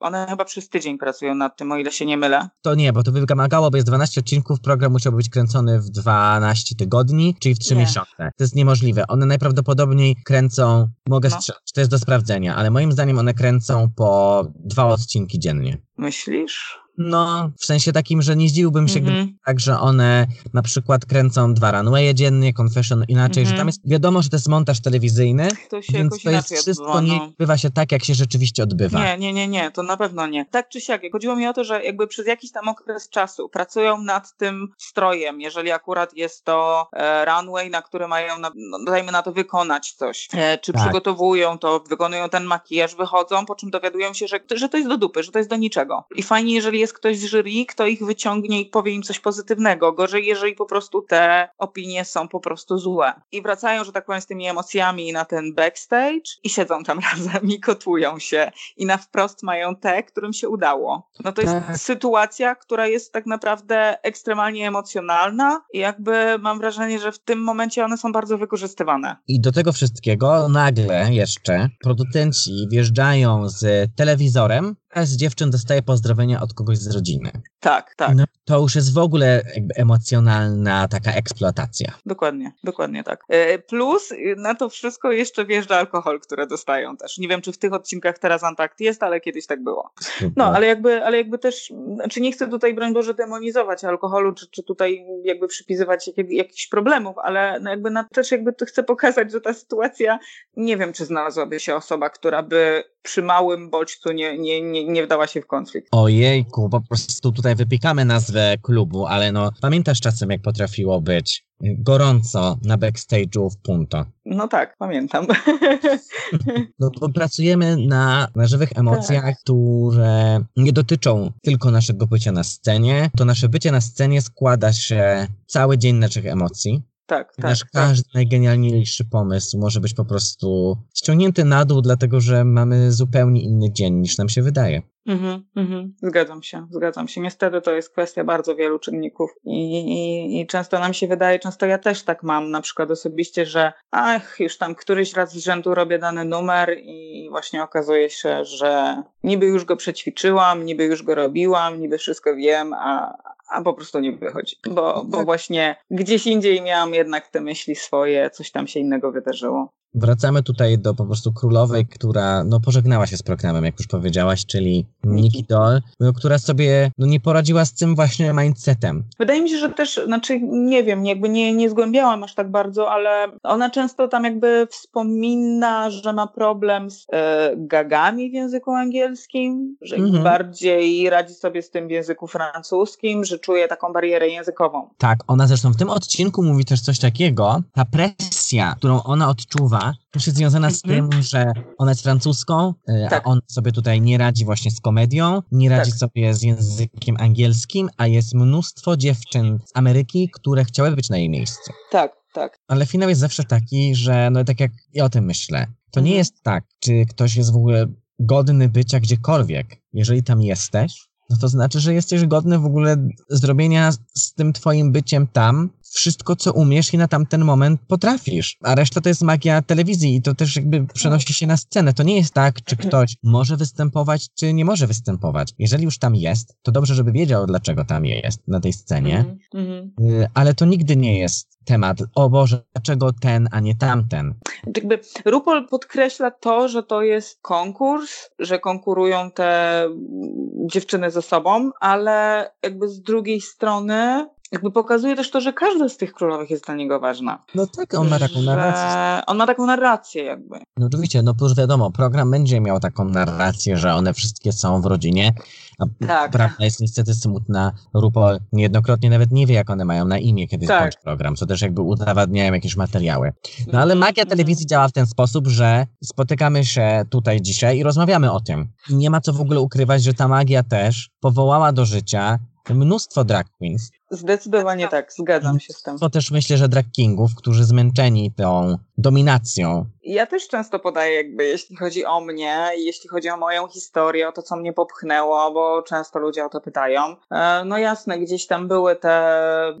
one chyba przez tydzień pracują nad tym, o ile się nie mylę. To nie, bo to by wymagało, bo jest 12 odcinków, program musiałby być kręcony w 12 tygodni, czyli w 3 Nie. miesiące. To jest niemożliwe. One najprawdopodobniej kręcą, mogę No. strzelać, to jest do sprawdzenia, ale moim zdaniem one kręcą po dwa odcinki dziennie. Myślisz? No, w sensie takim, że nie zdziwiłbym się, gdyby Mhm. tak, że one na przykład kręcą dwa runwaye dziennie, confession inaczej, że Mhm. tam jest, wiadomo, że to jest montaż telewizyjny, To się więc to jest wszystko odbywa, nie no. odbywa się tak, jak się rzeczywiście odbywa. Nie, nie, nie, nie, to na pewno nie. Tak czy siak, chodziło mi o to, że jakby przez jakiś tam okres czasu pracują nad tym strojem, jeżeli akurat jest to e, runway, na który mają, na, no, dajmy na to, wykonać coś. E, czy Tak. przygotowują to, wykonują ten makijaż, wychodzą, po czym dowiadują się, że, że to jest do dupy, że to jest do niczego. I fajnie, jeżeli jest jest ktoś z jury, kto ich wyciągnie i powie im coś pozytywnego. Gorzej, jeżeli po prostu te opinie są po prostu złe. I wracają, że tak powiem, z tymi emocjami na ten backstage i siedzą tam razem i kotują się. I na wprost mają te, którym się udało. No to jest Tak. sytuacja, która jest tak naprawdę ekstremalnie emocjonalna i jakby mam wrażenie, że w tym momencie one są bardzo wykorzystywane. I do tego wszystkiego nagle jeszcze producenci wjeżdżają z telewizorem, z dziewczyn dostaje pozdrowienia od kogoś z rodziny. Tak, tak. No, to już jest w ogóle emocjonalna taka eksploatacja. Dokładnie, dokładnie tak. E, Plus y, na to wszystko jeszcze wjeżdża alkohol, które dostają też. Nie wiem, czy w tych odcinkach teraz Antakt jest, ale kiedyś tak było. No, ale jakby, ale jakby też, znaczy nie chcę tutaj, broń Boże, demonizować alkoholu, czy, czy tutaj jakby przypisywać jak, jakichś problemów, ale no jakby na, też jakby chcę pokazać, że ta sytuacja, nie wiem, czy znalazłaby się osoba, która by przy małym bodźcu nie, nie, nie, nie wdała się w konflikt. Ojejku, po prostu tutaj wypikamy nazwę klubu, ale no pamiętasz czasem jak potrafiło być gorąco na backstage'u w Punto. No tak, pamiętam. No, bo pracujemy na, na żywych emocjach, które nie dotyczą tylko naszego bycia na scenie. To nasze bycie na scenie składa się cały dzień naszych emocji. Tak, tak. Nasz tak. każdy najgenialniejszy pomysł może być po prostu ściągnięty na dół, dlatego że mamy zupełnie inny dzień niż nam się wydaje. Mhm, mhm. Zgadzam się, zgadzam się. Niestety to jest kwestia bardzo wielu czynników I, i, i często nam się wydaje, często ja też tak mam na przykład osobiście, że ach, już tam któryś raz z rzędu robię dany numer i właśnie okazuje się, że niby już go przećwiczyłam, niby już go robiłam, niby wszystko wiem, a, a po prostu nie wychodzi. Bo, bo właśnie gdzieś indziej miałam jednak te myśli swoje, coś tam się innego wydarzyło. Wracamy tutaj do po prostu królowej, która no, pożegnała się z programem, jak już powiedziałaś, czyli Nikki Doll, no, która sobie no, nie poradziła z tym właśnie mindsetem. Wydaje mi się, że też, znaczy nie wiem, jakby nie, nie zgłębiałam aż tak bardzo, ale ona często tam jakby wspomina, że ma problem z e, gagami w języku angielskim, że Mhm. bardziej radzi sobie z tym w języku francuskim, że czuje taką barierę językową. Tak, ona zresztą w tym odcinku mówi też coś takiego, ta presja, którą ona odczuwa, też jest związana z Mhm. tym, że ona jest francuską, y, Tak. a on sobie tutaj nie radzi właśnie z komedią, nie radzi Tak. sobie z językiem angielskim, a jest mnóstwo dziewczyn z Ameryki, które chciały być na jej miejscu. Tak, tak. Ale finał jest zawsze taki, że no tak jak ja o tym myślę, to nie Mhm. jest tak, czy ktoś jest w ogóle godny bycia gdziekolwiek. Jeżeli tam jesteś, no to znaczy, że jesteś godny w ogóle zrobienia z tym twoim byciem tam wszystko, co umiesz i na tamten moment potrafisz. A reszta to jest magia telewizji i to też jakby przenosi się na scenę. To nie jest tak, czy ktoś może występować, czy nie może występować. Jeżeli już tam jest, to dobrze, żeby wiedział, dlaczego tam jest na tej scenie. Mhm, mhm. Y, ale to nigdy nie jest temat, o Boże, dlaczego ten, a nie tamten. Jakby RuPaul podkreśla to, że to jest konkurs, że konkurują te mm, dziewczyny ze sobą, ale jakby z drugiej strony jakby pokazuje też to, że każda z tych królowych jest dla niego ważna. No tak, on ma taką narrację. On ma taką narrację jakby. No oczywiście, no plus wiadomo, program będzie miał taką narrację, że one wszystkie są w rodzinie, a Tak. prawda jest niestety smutna. RuPaul niejednokrotnie nawet nie wie, jak one mają na imię, kiedy Tak. skończy program, co też jakby udowadniają jakieś materiały. No ale magia Mhm. telewizji działa w ten sposób, że spotykamy się tutaj dzisiaj i rozmawiamy o tym. I nie ma co w ogóle ukrywać, że ta magia też powołała do życia mnóstwo drag queens, Zdecydowanie tak, zgadzam się z tym. to też myślę, że drag kingów, którzy zmęczeni tą dominacją Ja też często podaję jakby, jeśli chodzi o mnie i jeśli chodzi o moją historię, o to, co mnie popchnęło, bo często ludzie o to pytają. E, No jasne, gdzieś tam były te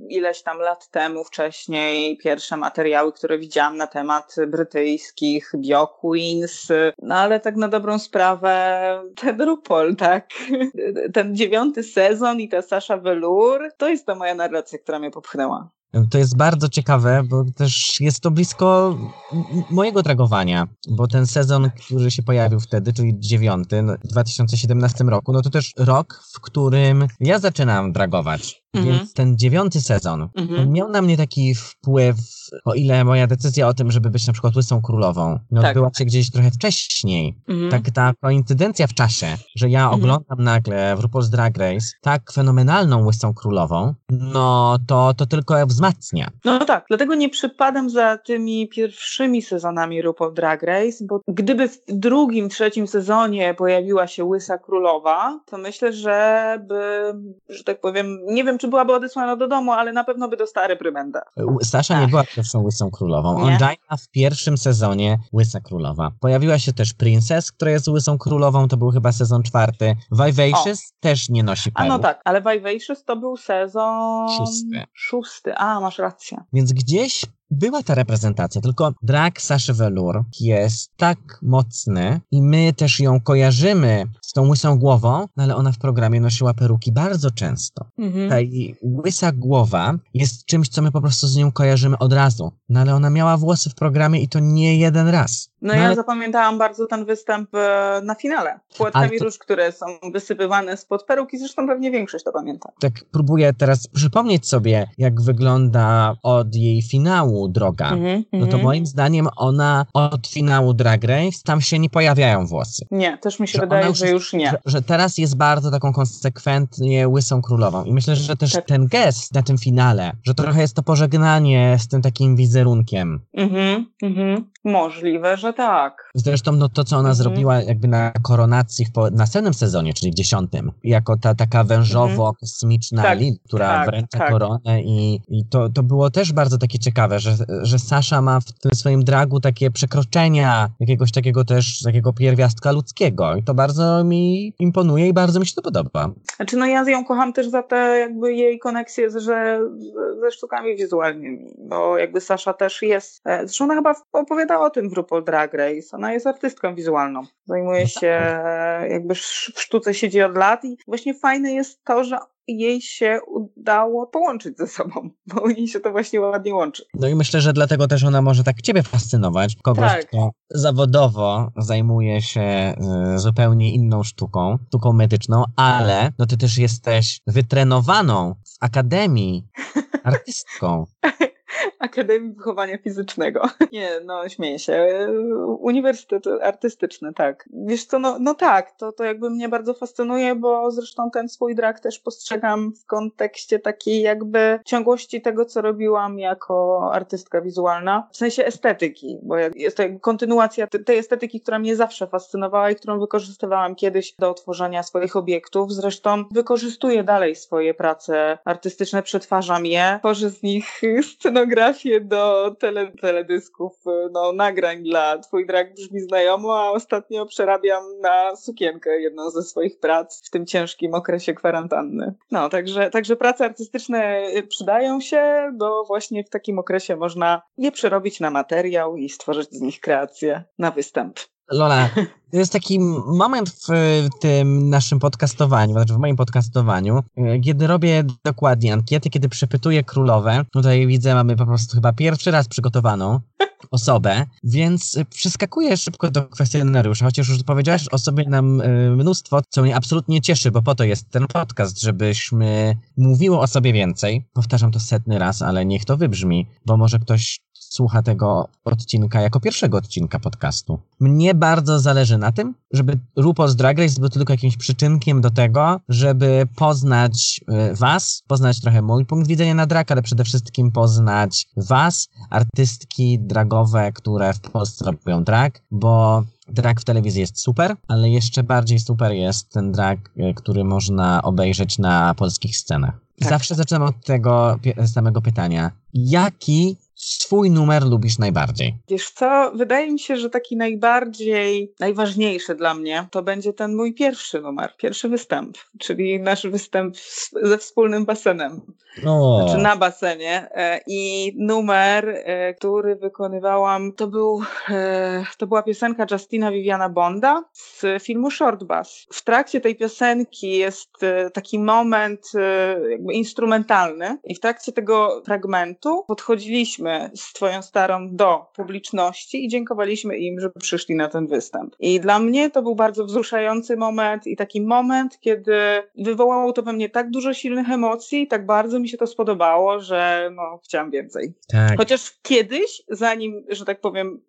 ileś tam lat temu wcześniej pierwsze materiały, które widziałam na temat brytyjskich bioqueens, no ale tak na dobrą sprawę ten RuPaul, tak? Ten dziewiąty sezon i ta Sasha Velour, to jest ta moja narracja, która mnie popchnęła. To jest bardzo ciekawe, bo też jest to blisko mojego dragowania, bo ten sezon, który się pojawił wtedy, czyli dziewiąty, no, w 2017 roku, no to też rok, w którym ja zaczynam dragować. Mhm. Więc ten dziewiąty sezon Mhm. miał na mnie taki wpływ, o ile moja decyzja o tym, żeby być na przykład łysą królową, no Tak. odbyła się gdzieś trochę wcześniej. Mhm. Tak ta koincydencja w czasie, że ja Mhm. oglądam nagle w RuPaul's Drag Race tak fenomenalną łysą królową, no to, to tylko wzmacnia. No tak, dlatego nie przypadam za tymi pierwszymi sezonami RuPaul Drag Race, bo gdyby w drugim, trzecim sezonie pojawiła się Łysa Królowa, to myślę, że by, że tak powiem, nie wiem, czy byłaby odesłana do domu, ale na pewno by dostała reprymendę. Sasza nie Ach. była pierwszą łysą królową. Nie? Angina w pierwszym sezonie łysa królowa. Pojawiła się też Princess, która jest łysą królową, to był chyba sezon czwarty. Vivacious też nie nosi A perł. no tak, ale Vivacious to był sezon... Szósty. Szósty, a masz rację. Więc gdzieś była ta reprezentacja, tylko drag Saszy Velour jest tak mocny i my też ją kojarzymy z tą łysą głową, no ale ona w programie nosiła peruki bardzo często. Mhm. Ta łysa głowa jest czymś, co my po prostu z nią kojarzymy od razu. No ale ona miała włosy w programie i to nie jeden raz. No, ja ale- zapamiętałam bardzo ten występ e, na finale. Płatkami Ale to- róż, które są wysypywane spod peruki, zresztą pewnie większość to pamięta. Tak próbuję teraz przypomnieć sobie, jak wygląda od jej finału droga. Mhm, No to mhm. moim zdaniem ona od finału Drag Race tam się nie pojawiają włosy. Nie, też mi się Że wydaje, już że już nie. Że, że teraz jest bardzo taką konsekwentnie łysą królową. I myślę, że też Tak. ten gest na tym finale, że trochę jest to pożegnanie z tym takim wizerunkiem. Mhm, mhm. Możliwe, że tak. Zresztą no, to, co ona Mhm. zrobiła jakby na koronacji w następnym sezonie, czyli w dziesiątym, jako ta taka wężowo-kosmiczna Tak, Lil, która tak, wręcza tak. koronę i, i to, to było też bardzo takie ciekawe, że, że Sasza ma w tym swoim dragu takie przekroczenia jakiegoś takiego też, takiego pierwiastka ludzkiego i to bardzo mi imponuje i bardzo mi się to podoba. Znaczy, no ja ją kocham też za te jakby jej koneksje z, że, ze sztukami wizualnymi, bo jakby Sasza też jest, e, zresztą ona chyba opowiadała o tym w RuPaul Drag Race, ona jest artystką wizualną, zajmuje No się jakby w sztuce siedzi od lat i właśnie fajne jest to, że jej się udało połączyć ze sobą, bo jej się to właśnie ładnie łączy. No i myślę, że dlatego też ona może tak ciebie fascynować, kogoś, Tak. kto zawodowo zajmuje się y, zupełnie inną sztuką, sztuką medyczną, ale no ty też jesteś wytrenowaną w akademii artystką. Akademii Wychowania Fizycznego. Nie, no śmieję się. Uniwersytet artystyczny, tak. Wiesz co, no, no tak, to, to jakby mnie bardzo fascynuje, bo zresztą ten swój drag też postrzegam w kontekście takiej jakby ciągłości tego, co robiłam jako artystka wizualna, w sensie estetyki, bo jest to kontynuacja te- tej estetyki, która mnie zawsze fascynowała i którą wykorzystywałam kiedyś do otworzenia swoich obiektów. Zresztą wykorzystuję dalej swoje prace artystyczne, przetwarzam je, tworzę z nich scenografię do tele, teledysków, no, nagrań dla Twój drag brzmi znajomo, a ostatnio przerabiam na sukienkę jedną ze swoich prac w tym ciężkim okresie kwarantanny. No, także, także prace artystyczne przydają się, bo właśnie w takim okresie można je przerobić na materiał i stworzyć z nich kreację na występ. Lola, to jest taki moment w tym naszym podcastowaniu, znaczy w moim podcastowaniu, kiedy robię dokładnie ankiety, kiedy przepytuję królowe. Tutaj widzę, mamy po prostu chyba pierwszy raz przygotowaną osobę, więc y, przeskakuję szybko do kwestionariusza, chociaż już powiedziałaś o sobie nam y, mnóstwo, co mnie absolutnie cieszy, bo po to jest ten podcast, żebyśmy mówiły o sobie więcej. Powtarzam to setny raz, ale niech to wybrzmi, bo może ktoś słucha tego odcinka jako pierwszego odcinka podcastu. Mnie bardzo zależy na tym, żeby RuPaul's Drag Race był tylko jakimś przyczynkiem do tego, żeby poznać y, was, poznać trochę mój punkt widzenia na drag, ale przede wszystkim poznać was, artystki dragowe, które w Polsce robią drag, bo drag w telewizji jest super, ale jeszcze bardziej super jest ten drag, y, który można obejrzeć na polskich scenach. Tak. Zawsze zaczynam od tego samego pytania. Jaki swój numer lubisz najbardziej? Wiesz co, wydaje mi się, że taki najbardziej, najważniejszy dla mnie to będzie ten mój pierwszy numer, pierwszy występ, czyli nasz występ ze wspólnym basenem, O, znaczy na basenie e, i numer, e, który wykonywałam, to był, e, to była piosenka Justina Viviana Bonda z filmu Short Bus. W trakcie tej piosenki jest taki moment jakby instrumentalny i w trakcie tego fragmentu podchodziliśmy z twoją starą do publiczności i dziękowaliśmy im, że przyszli na ten występ. I dla mnie to był bardzo wzruszający moment i taki moment, kiedy wywołało to we mnie tak dużo silnych emocji, tak bardzo mi się to spodobało, że no, chciałam więcej. Tak. Chociaż kiedyś, zanim, że tak powiem,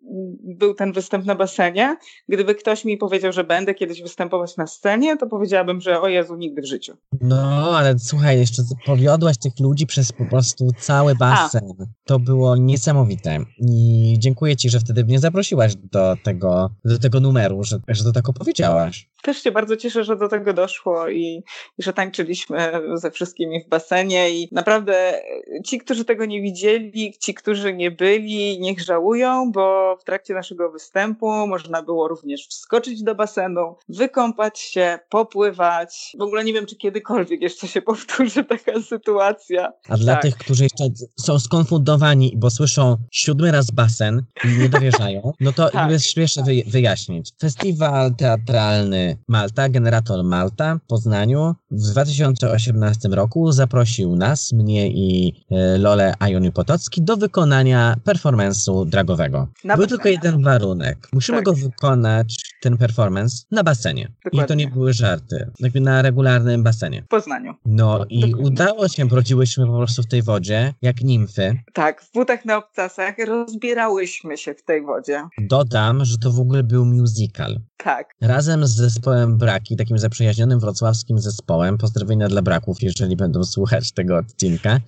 był ten występ na basenie, gdyby ktoś mi powiedział, że będę kiedyś występować na scenie, to powiedziałabym, że o Jezu, nigdy w życiu. No, ale słuchaj, jeszcze powiodłaś tych ludzi przez po prostu cały basen. To było niesamowite. I dziękuję ci, że wtedy mnie zaprosiłaś do tego, do tego numeru, że, że to tak opowiedziałaś. Też się bardzo cieszę, że do tego doszło i, i że tańczyliśmy ze wszystkimi w basenie i naprawdę ci, którzy tego nie widzieli, ci, którzy nie byli, niech żałują, bo w trakcie naszego występu można było również wskoczyć do basenu, wykąpać się, popływać. W ogóle nie wiem, czy kiedykolwiek jeszcze się powtórzy taka sytuacja. A dla Tak. tych, którzy jeszcze są skonfundowani, bo słyszą siódmy raz basen i nie dowierzają, no to Tak. jest śmieszne wyj- wyjaśnić. Festiwal teatralny Malta, Generator Malta w Poznaniu w 2018 roku zaprosił nas, mnie i e, Lolę Ajony Potocki do wykonania performance'u dragowego. Na Był basenie. tylko jeden warunek. Musimy Tak. go wykonać, ten performance, na basenie. I to Dokładnie. nie były żarty. Jakby na regularnym basenie. W Poznaniu. No i Dokładnie. udało się, brodziłyśmy po prostu w tej wodzie, jak nimfy. Tak, w butach na obcasach rozbierałyśmy się w tej wodzie. Dodam, że to w ogóle był musical. Tak. Razem z zespołem Braki, takim zaprzyjaźnionym wrocławskim zespołem, pozdrowienia dla Braków, jeżeli będą słuchać tego odcinka.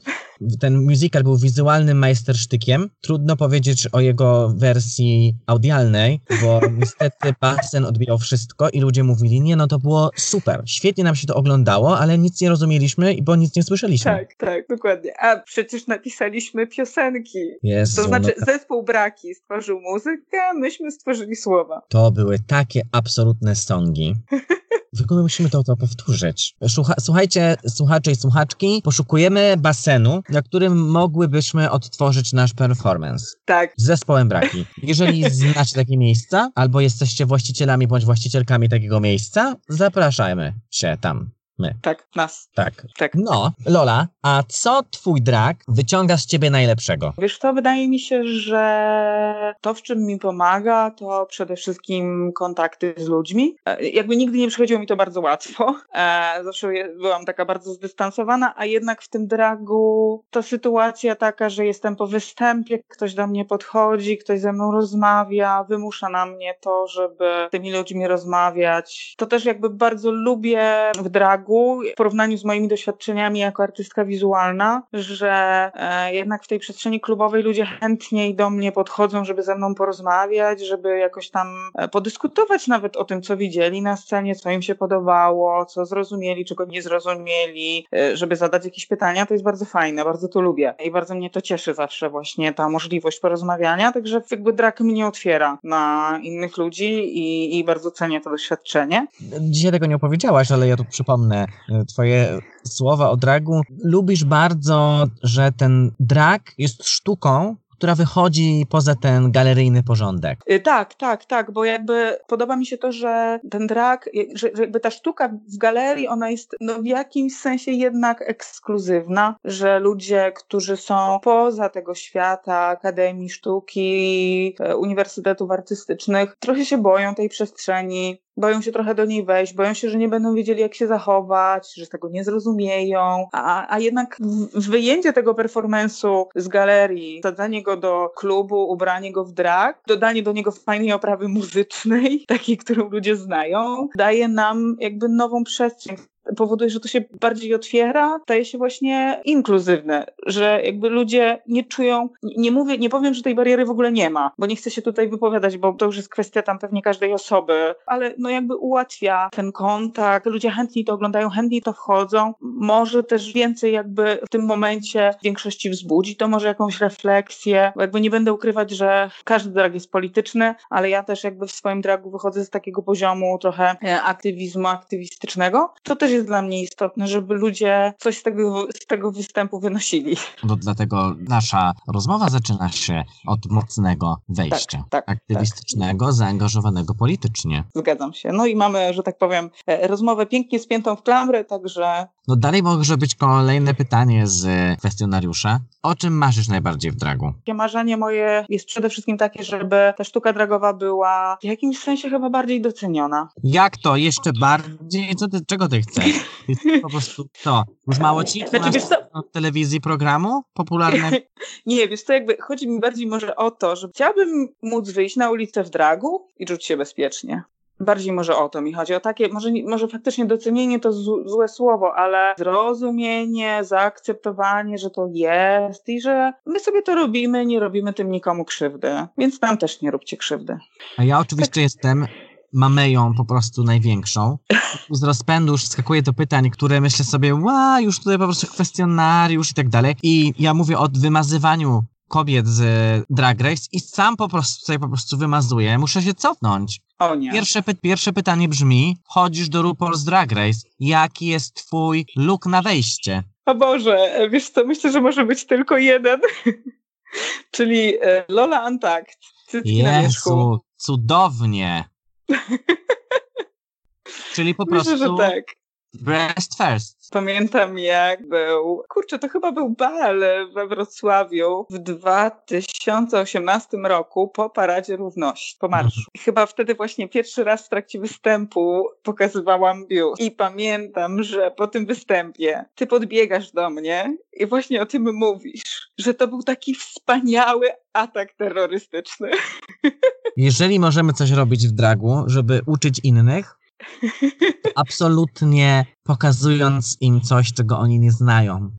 Ten musical był wizualnym majstersztykiem. Trudno powiedzieć o jego wersji audialnej, bo niestety basen odbijał wszystko i ludzie mówili, nie no to było super, świetnie nam się to oglądało, ale nic nie rozumieliśmy, bo nic nie słyszeliśmy. Tak, tak, dokładnie. A przecież napisaliśmy piosenki. Jezu, To znaczy, no zespół Braki stworzył muzykę, myśmy stworzyli słowa. To były takie absolutne songi. W ogóle musimy to, to powtórzyć. Słucha, słuchajcie, słuchacze i słuchaczki, poszukujemy basenu, na którym mogłybyśmy odtworzyć nasz performance Tak, z zespołem Braki. Jeżeli znacie takie miejsca, albo jesteście właścicielami bądź właścicielkami takiego miejsca, zapraszamy się tam. My. tak, nas. Tak. Tak. No, Lola, a co twój drag wyciąga z ciebie najlepszego? Wiesz co, wydaje mi się, że to, w czym mi pomaga, to przede wszystkim kontakty z ludźmi. E, Jakby nigdy nie przychodziło mi to bardzo łatwo. E, Zawsze byłam taka bardzo zdystansowana, a jednak w tym dragu to sytuacja taka, że jestem po występie, ktoś do mnie podchodzi, ktoś ze mną rozmawia, wymusza na mnie to, żeby z tymi ludźmi rozmawiać. To też jakby bardzo lubię w dragu, w porównaniu z moimi doświadczeniami jako artystka wizualna, że e, jednak w tej przestrzeni klubowej ludzie chętniej do mnie podchodzą, żeby ze mną porozmawiać, żeby jakoś tam e, podyskutować nawet o tym, co widzieli na scenie, co im się podobało, co zrozumieli, czego nie zrozumieli, e, żeby zadać jakieś pytania. To jest bardzo fajne, bardzo to lubię i bardzo mnie to cieszy zawsze właśnie ta możliwość porozmawiania, także jakby drag mnie otwiera na innych ludzi i, i bardzo cenię to doświadczenie. Dzisiaj tego nie opowiedziałaś, ale ja tu przypomnę e, twoje słowa o dragu. Lubisz bardzo, że ten drag jest sztuką, która wychodzi poza ten galeryjny porządek. Y, Tak, tak, tak, bo jakby podoba mi się to, że ten drag, że, że jakby ta sztuka w galerii, ona jest no, w jakimś sensie jednak ekskluzywna, że ludzie, którzy są poza tego świata Akademii Sztuki, e, Uniwersytetów Artystycznych, trochę się boją tej przestrzeni, boją się trochę do niej wejść, boją się, że nie będą wiedzieli, jak się zachować, że tego nie zrozumieją, a, a jednak wyjęcie tego performance'u z galerii, dodanie go do klubu, ubranie go w drag, dodanie do niego fajnej oprawy muzycznej, takiej, którą ludzie znają, daje nam jakby nową przestrzeń powoduje, że to się bardziej otwiera, staje się właśnie inkluzywne, że jakby ludzie nie czują, nie- mówię, nie powiem, że tej bariery w ogóle nie ma, bo nie chcę się tutaj wypowiadać, bo to już jest kwestia tam pewnie każdej osoby, ale no jakby ułatwia ten kontakt, ludzie chętniej to oglądają, chętniej to wchodzą, może też więcej jakby w tym momencie w większości wzbudzi, to może jakąś refleksję, bo jakby nie będę ukrywać, że każdy drag jest polityczny, ale ja też jakby w swoim dragu wychodzę z takiego poziomu trochę e, aktywizmu aktywistycznego, to też jest dla mnie istotne, żeby ludzie coś z tego, z tego występu wynosili. No, dlatego nasza rozmowa zaczyna się od mocnego wejścia. Tak, tak, aktywistycznego, zaangażowanego politycznie. Zgadzam się. No i mamy, że tak powiem, e, rozmowę pięknie spiętą w klamrę, także No dalej może być kolejne pytanie z kwestionariusza. O czym marzysz najbardziej w dragu? Marzenie moje jest przede wszystkim takie, żeby ta sztuka dragowa była w jakimś sensie chyba bardziej doceniona. Jak to? Jeszcze bardziej? Co ty, czego ty chcesz? Po prostu to. Już mało ci Znaczy, wiesz co? telewizji programu popularne? Nie, wiesz co, jakby chodzi mi bardziej może o to, że chciałabym móc wyjść na ulicę w dragu i czuć się bezpiecznie. Bardziej może o to mi chodzi, o takie, może, może faktycznie docenienie to z, złe słowo, ale zrozumienie, zaakceptowanie, że to jest i że my sobie to robimy, nie robimy tym nikomu krzywdy, więc nam też nie róbcie krzywdy. A ja oczywiście jestem mameją po prostu największą. Z rozpędu już wskakuję do pytań, które myślę sobie, ła, już tutaj po prostu kwestionariusz i tak dalej. I ja mówię o wymazywaniu kobiet z Drag Race i sam po prostu tutaj po prostu wymazuję. Muszę się cofnąć. O nie. Pierwsze, py- pierwsze pytanie brzmi, chodzisz do RuPaul's Drag Race, jaki jest twój look na wejście? O Boże, wiesz co, myślę, że może być tylko jeden. Czyli e, Lola Antact, cycki na wierzchu. Jezu, cudownie. Czyli po Myślę, prostu że tak. Breast first. Pamiętam jak był, kurczę, to chyba był bal we Wrocławiu w 2018 roku po Paradzie Równości, po marszu. I chyba wtedy właśnie pierwszy raz w trakcie występu pokazywałam biust. I pamiętam, że po tym występie ty podbiegasz do mnie i właśnie o tym mówisz, że to był taki wspaniały atak terrorystyczny. Jeżeli możemy coś robić w dragu, żeby uczyć innych, absolutnie pokazując im coś, czego oni nie znają.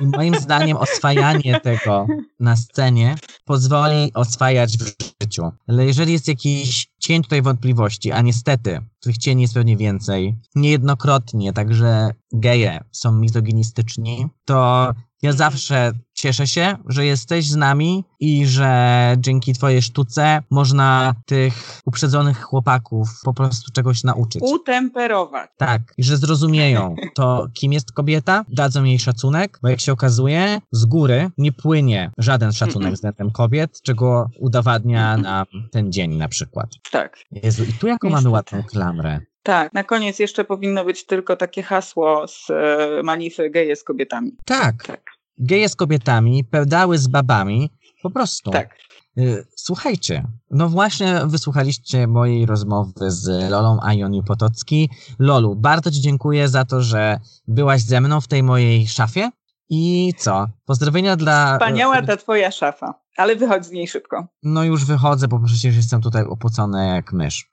I moim zdaniem oswajanie tego na scenie pozwoli oswajać w życiu. Ale jeżeli jest jakiś cień tutaj wątpliwości, a niestety tych cieni jest pewnie więcej, niejednokrotnie, także geje są mizoginistyczni, to ja zawsze cieszę się, że jesteś z nami i że dzięki twojej sztuce można tych uprzedzonych chłopaków po prostu czegoś nauczyć. Utemperować. Tak, i że zrozumieją to, kim jest kobieta, dadzą jej szacunek, bo jak się okazuje, z góry nie płynie żaden szacunek względem kobiet, czego udowadnia nam ten dzień na przykład. Tak. Jezu, i tu jaką mamy Niestety. ładną klamrę. Tak, na koniec jeszcze powinno być tylko takie hasło z e, manify geje z kobietami. Tak, Tak. Geje z kobietami, pedały z babami, po prostu. Tak. Y, Słuchajcie, no właśnie wysłuchaliście mojej rozmowy z Lolą Ioni Potocki. Lolu, bardzo Ci dziękuję za to, że byłaś ze mną w tej mojej szafie. I co? Pozdrowienia dla... Wspaniała ta twoja szafa, ale wychodź z niej szybko. No już wychodzę, bo przecież jestem tutaj opocony jak mysz.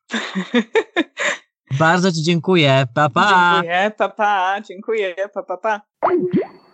Bardzo Ci dziękuję. Pa, pa! Dziękuję, pa, pa, dziękuję, pa, pa, pa.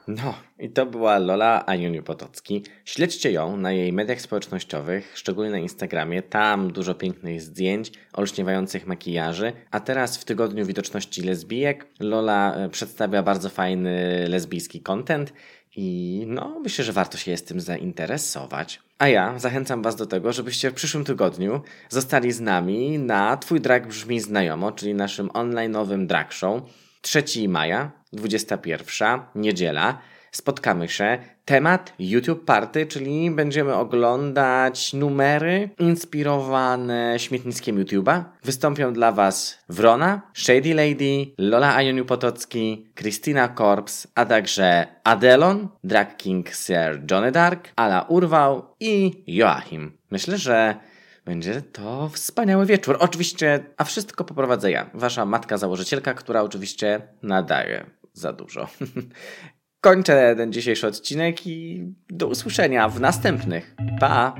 No, i to była Lola Aniuniu Potocki. Śledźcie ją na jej mediach społecznościowych, szczególnie na Instagramie. Tam dużo pięknych zdjęć, olśniewających makijaży. A teraz w tygodniu widoczności lesbijek Lola e, przedstawia bardzo fajny lesbijski content i no, myślę, że warto się jest tym zainteresować. A ja zachęcam Was do tego, żebyście w przyszłym tygodniu zostali z nami na Twój Drag Brzmi Znajomo, czyli naszym online'owym drag show. 3 maja, 21, niedziela. Spotkamy się. Temat YouTube Party, czyli będziemy oglądać numery inspirowane śmietniskiem YouTube'a. Wystąpią dla Was Wrona, Shady Lady, Lola Ioniu Potocki, Christina Korps, a także Adelon, Drag King Sir Johnny Dark, Ala Urwał i Joachim. Myślę, że będzie to wspaniały wieczór. Oczywiście, a wszystko poprowadzę ja, wasza matka założycielka, która oczywiście nadaje za dużo. Kończę ten dzisiejszy odcinek i do usłyszenia w następnych. Pa!